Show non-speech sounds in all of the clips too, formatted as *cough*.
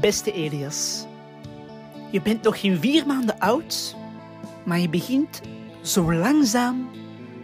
Beste Elias, je bent nog geen vier maanden oud, maar je begint zo langzaam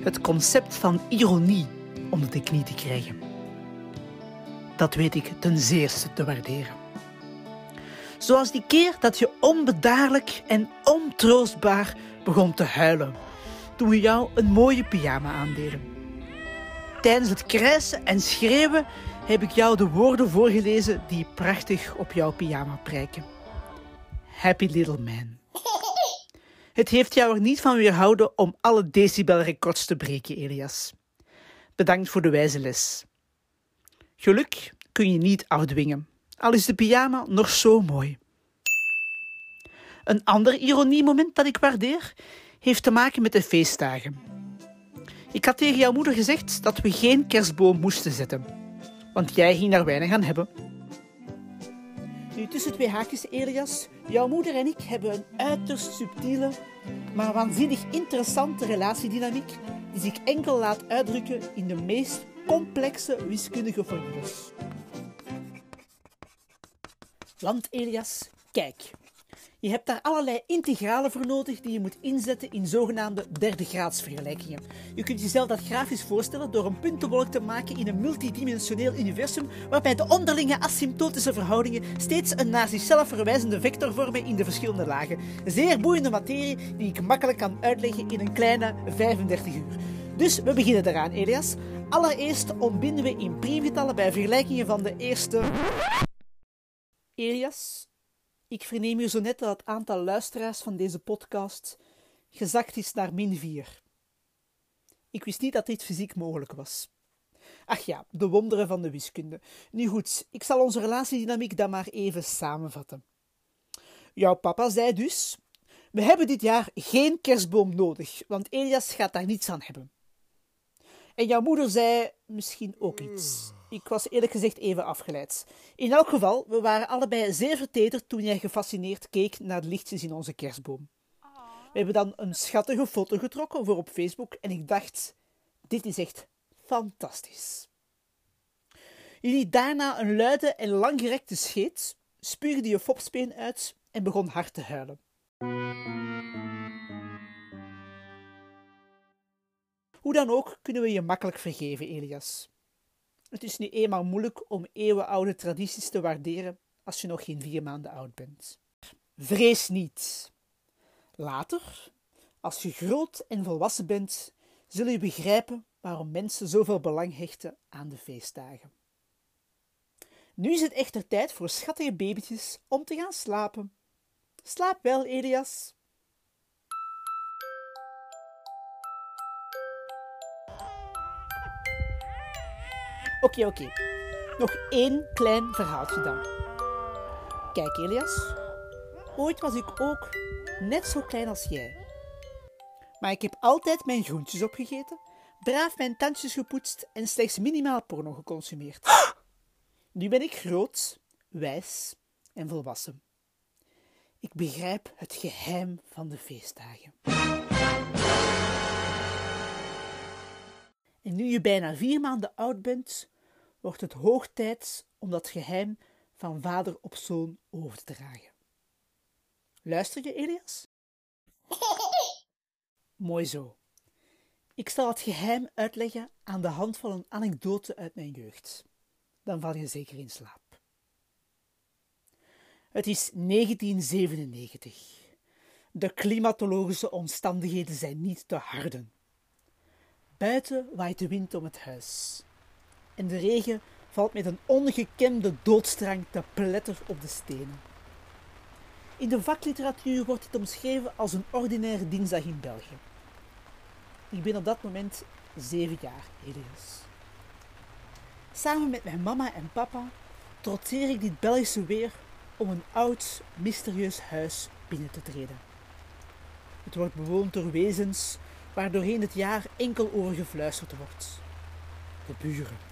het concept van ironie onder de knie te krijgen. Dat weet ik ten zeerste te waarderen. Zoals die keer dat je onbedaarlijk en ontroostbaar begon te huilen toen we jou een mooie pyjama aandeden. Tijdens het krijsen en schreeuwen heb ik jou de woorden voorgelezen die prachtig op jouw pyjama prijken. Happy little man. *laughs* Het heeft jou er niet van weerhouden om alle decibelrecords te breken, Elias. Bedankt voor de wijze les. Geluk kun je niet afdwingen, al is de pyjama nog zo mooi. Een ander ironiemoment dat ik waardeer heeft te maken met de feestdagen. Ik had tegen jouw moeder gezegd dat we geen kerstboom moesten zetten, want jij ging daar weinig aan hebben. Nu, tussen twee haakjes, Elias, jouw moeder en ik hebben een uiterst subtiele, maar waanzinnig interessante relatiedynamiek die zich enkel laat uitdrukken in de meest complexe wiskundige formules. Want Elias, kijk. Je hebt daar allerlei integralen voor nodig die je moet inzetten in zogenaamde derde graadsvergelijkingen. Je kunt jezelf dat grafisch voorstellen door een puntenwolk te maken in een multidimensioneel universum waarbij de onderlinge asymptotische verhoudingen steeds een naar zichzelf verwijzende vector vormen in de verschillende lagen. Zeer boeiende materie die ik makkelijk kan uitleggen in een kleine 35 uur. Dus we beginnen eraan, Elias. Allereerst ontbinden we in priemgetallen bij vergelijkingen van de eerste. Elias, ik verneem hier zo net dat het aantal luisteraars van deze podcast gezakt is naar min 4. Ik wist niet dat dit fysiek mogelijk was. Ach ja, de wonderen van de wiskunde. Nu goed, ik zal onze relatiedynamiek dan maar even samenvatten. Jouw papa zei dus: We hebben dit jaar geen kerstboom nodig, want Elias gaat daar niets aan hebben. En jouw moeder zei misschien ook iets. Ik was eerlijk gezegd even afgeleid. In elk geval, we waren allebei zeer vertederd toen jij gefascineerd keek naar de lichtjes in onze kerstboom. We hebben dan een schattige foto getrokken voor op Facebook en ik dacht, dit is echt fantastisch. Je liet daarna een luide en langgerekte scheet, spuugde je fopspeen uit en begon hard te huilen. Hoe dan ook kunnen we je makkelijk vergeven, Elias. Het is nu eenmaal moeilijk om eeuwenoude tradities te waarderen als je nog geen vier maanden oud bent. Vrees niet. Later, als je groot en volwassen bent, zul je begrijpen waarom mensen zoveel belang hechten aan de feestdagen. Nu is het echter tijd voor schattige babytjes om te gaan slapen. Slaap wel, Elias. Oké, oké. Nog één klein verhaaltje dan. Kijk, Elias. Ooit was ik ook net zo klein als jij. Maar ik heb altijd mijn groentjes opgegeten, braaf mijn tandjes gepoetst en slechts minimaal porno geconsumeerd. *gasps* Nu ben ik groot, wijs en volwassen. Ik begrijp het geheim van de feestdagen. En nu je bijna vier maanden oud bent, wordt het hoog tijd om dat geheim van vader op zoon over te dragen. Luister je, Elias? *laughs* Mooi zo. Ik zal het geheim uitleggen aan de hand van een anekdote uit mijn jeugd. Dan val je zeker in slaap. Het is 1997. De klimatologische omstandigheden zijn niet te harden. Buiten waait de wind om het huis en de regen valt met een ongekende doodstrang te pletter op de stenen. In de vakliteratuur wordt dit omschreven als een ordinaire dinsdag in België. Ik ben op dat moment zeven jaar, Elias. Samen met mijn mama en papa trotseer ik dit Belgische weer om een oud, mysterieus huis binnen te treden. Het wordt bewoond door wezens waar doorheen het jaar enkel over gefluisterd wordt. De buren.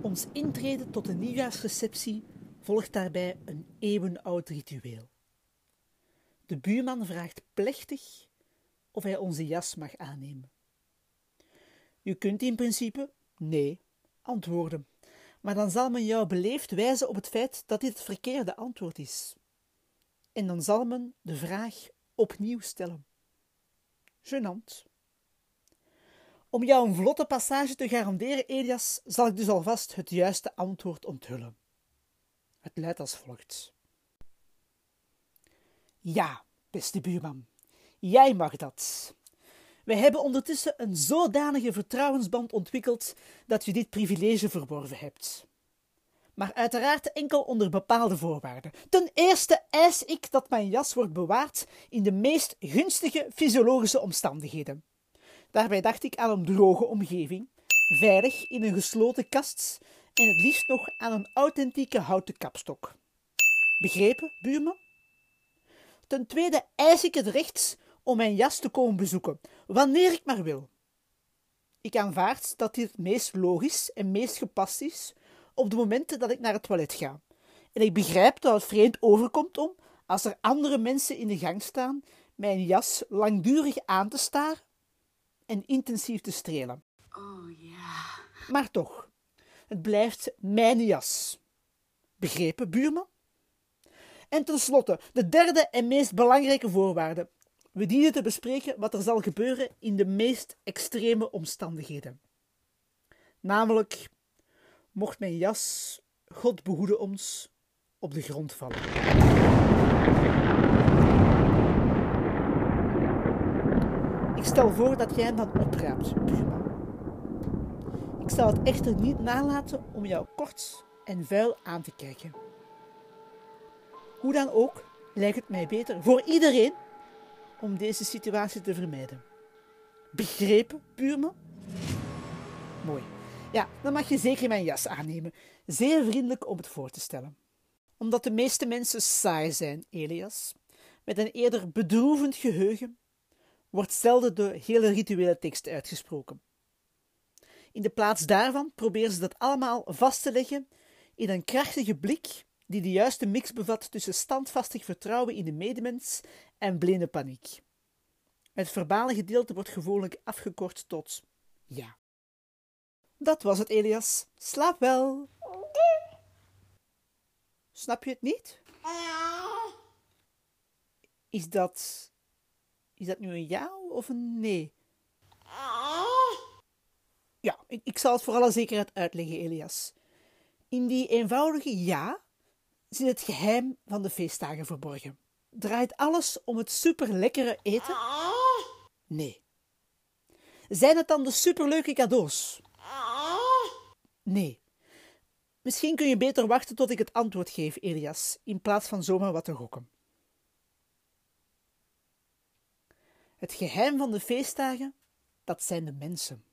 Ons intreden tot de nieuwjaarsreceptie volgt daarbij een eeuwenoud ritueel. De buurman vraagt plechtig of hij onze jas mag aannemen. Je kunt in principe nee antwoorden, maar dan zal men jou beleefd wijzen op het feit dat dit het verkeerde antwoord is. En dan zal men de vraag opnieuw stellen. Genant. Om jou een vlotte passage te garanderen, Elias, zal ik dus alvast het juiste antwoord onthullen. Het luidt als volgt. Ja, beste buurman, jij mag dat. Wij hebben ondertussen een zodanige vertrouwensband ontwikkeld dat je dit privilege verworven hebt. Maar uiteraard enkel onder bepaalde voorwaarden. Ten eerste eis ik dat mijn jas wordt bewaard in de meest gunstige fysiologische omstandigheden. Daarbij dacht ik aan een droge omgeving, veilig in een gesloten kast en het liefst nog aan een authentieke houten kapstok. Begrepen, buurman? Ten tweede eis ik het recht om mijn jas te komen bezoeken, wanneer ik maar wil. Ik aanvaard dat dit het meest logisch en meest gepast is op de momenten dat ik naar het toilet ga. En ik begrijp dat het vreemd overkomt om, als er andere mensen in de gang staan, mijn jas langdurig aan te staren en intensief te strelen. Oh ja. Maar toch, het blijft mijn jas. Begrepen, buurman? En tenslotte, de derde en meest belangrijke voorwaarde. We dienen te bespreken wat er zal gebeuren in de meest extreme omstandigheden. Namelijk, mocht mijn jas, God behoede ons, op de grond vallen. Ik stel voor dat jij hem dan opraapt, buurman. Ik zal het echter niet nalaten om jou kort en vuil aan te kijken. Hoe dan ook, lijkt het mij beter voor iedereen om deze situatie te vermijden. Begrepen, buurman? Mooi. Ja, dan mag je zeker mijn jas aannemen. Zeer vriendelijk om het voor te stellen. Omdat de meeste mensen saai zijn, Elias, met een eerder bedroevend geheugen, wordt zelden de hele rituele tekst uitgesproken. In de plaats daarvan proberen ze dat allemaal vast te leggen in een krachtige blik die de juiste mix bevat tussen standvastig vertrouwen in de medemens en blinde paniek. Het verbale gedeelte wordt gewoonlijk afgekort tot ja. Dat was het, Elias. Slaap wel. Snap je het niet? Is dat. Is dat nu een ja of een nee? Ja, ik, ik zal het voor alle zekerheid uitleggen, Elias. In die eenvoudige ja zit het geheim van de feestdagen verborgen. Draait alles om het superlekkere eten? Nee. Zijn het dan de superleuke cadeaus? Nee. Misschien kun je beter wachten tot ik het antwoord geef, Elias, in plaats van zomaar wat te gokken. Het geheim van de feestdagen, dat zijn de mensen.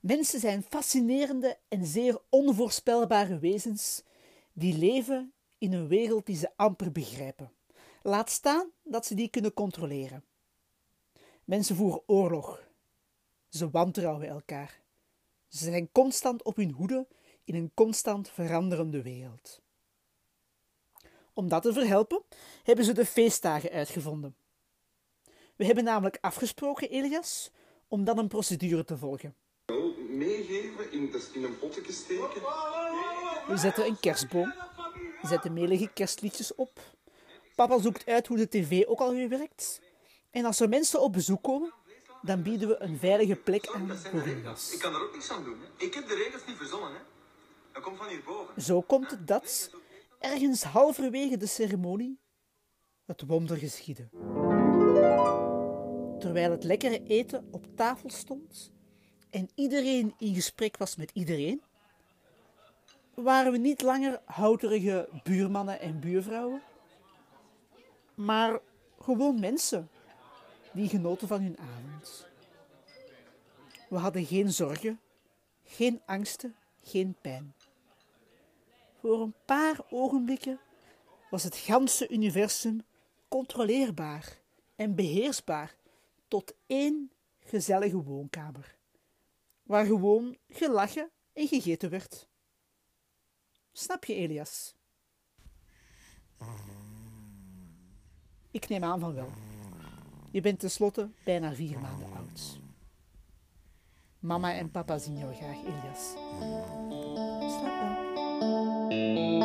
Mensen zijn fascinerende en zeer onvoorspelbare wezens die leven in een wereld die ze amper begrijpen. Laat staan dat ze die kunnen controleren. Mensen voeren oorlog. Ze wantrouwen elkaar. Ze zijn constant op hun hoede in een constant veranderende wereld. Om dat te verhelpen, hebben ze de feestdagen uitgevonden. We hebben namelijk afgesproken, Elias, om dan een procedure te volgen. Meegeven, in, in een potje steken. We zetten een kerstboom, zetten melige kerstliedjes op. Papa zoekt uit hoe de tv ook alweer werkt. En als er mensen op bezoek komen, dan bieden we een veilige plek aan jas. Ik kan er ook niks aan doen. Hè. Ik heb de regels niet verzonnen. Hè. Dat komt van hierboven. Zo komt het dat, ergens halverwege de ceremonie, het wonder geschiedde. Terwijl het lekkere eten op tafel stond en iedereen in gesprek was met iedereen, waren we niet langer houterige buurmannen en buurvrouwen, maar gewoon mensen die genoten van hun avond. We hadden geen zorgen, geen angsten, geen pijn. Voor een paar ogenblikken was het ganse universum controleerbaar en beheersbaar tot één gezellige woonkamer, waar gewoon gelachen en gegeten werd. Snap je, Elias? Ik neem aan van wel. Je bent tenslotte bijna vier maanden oud. Mama en papa zien jou graag, Elias. Slaap wel.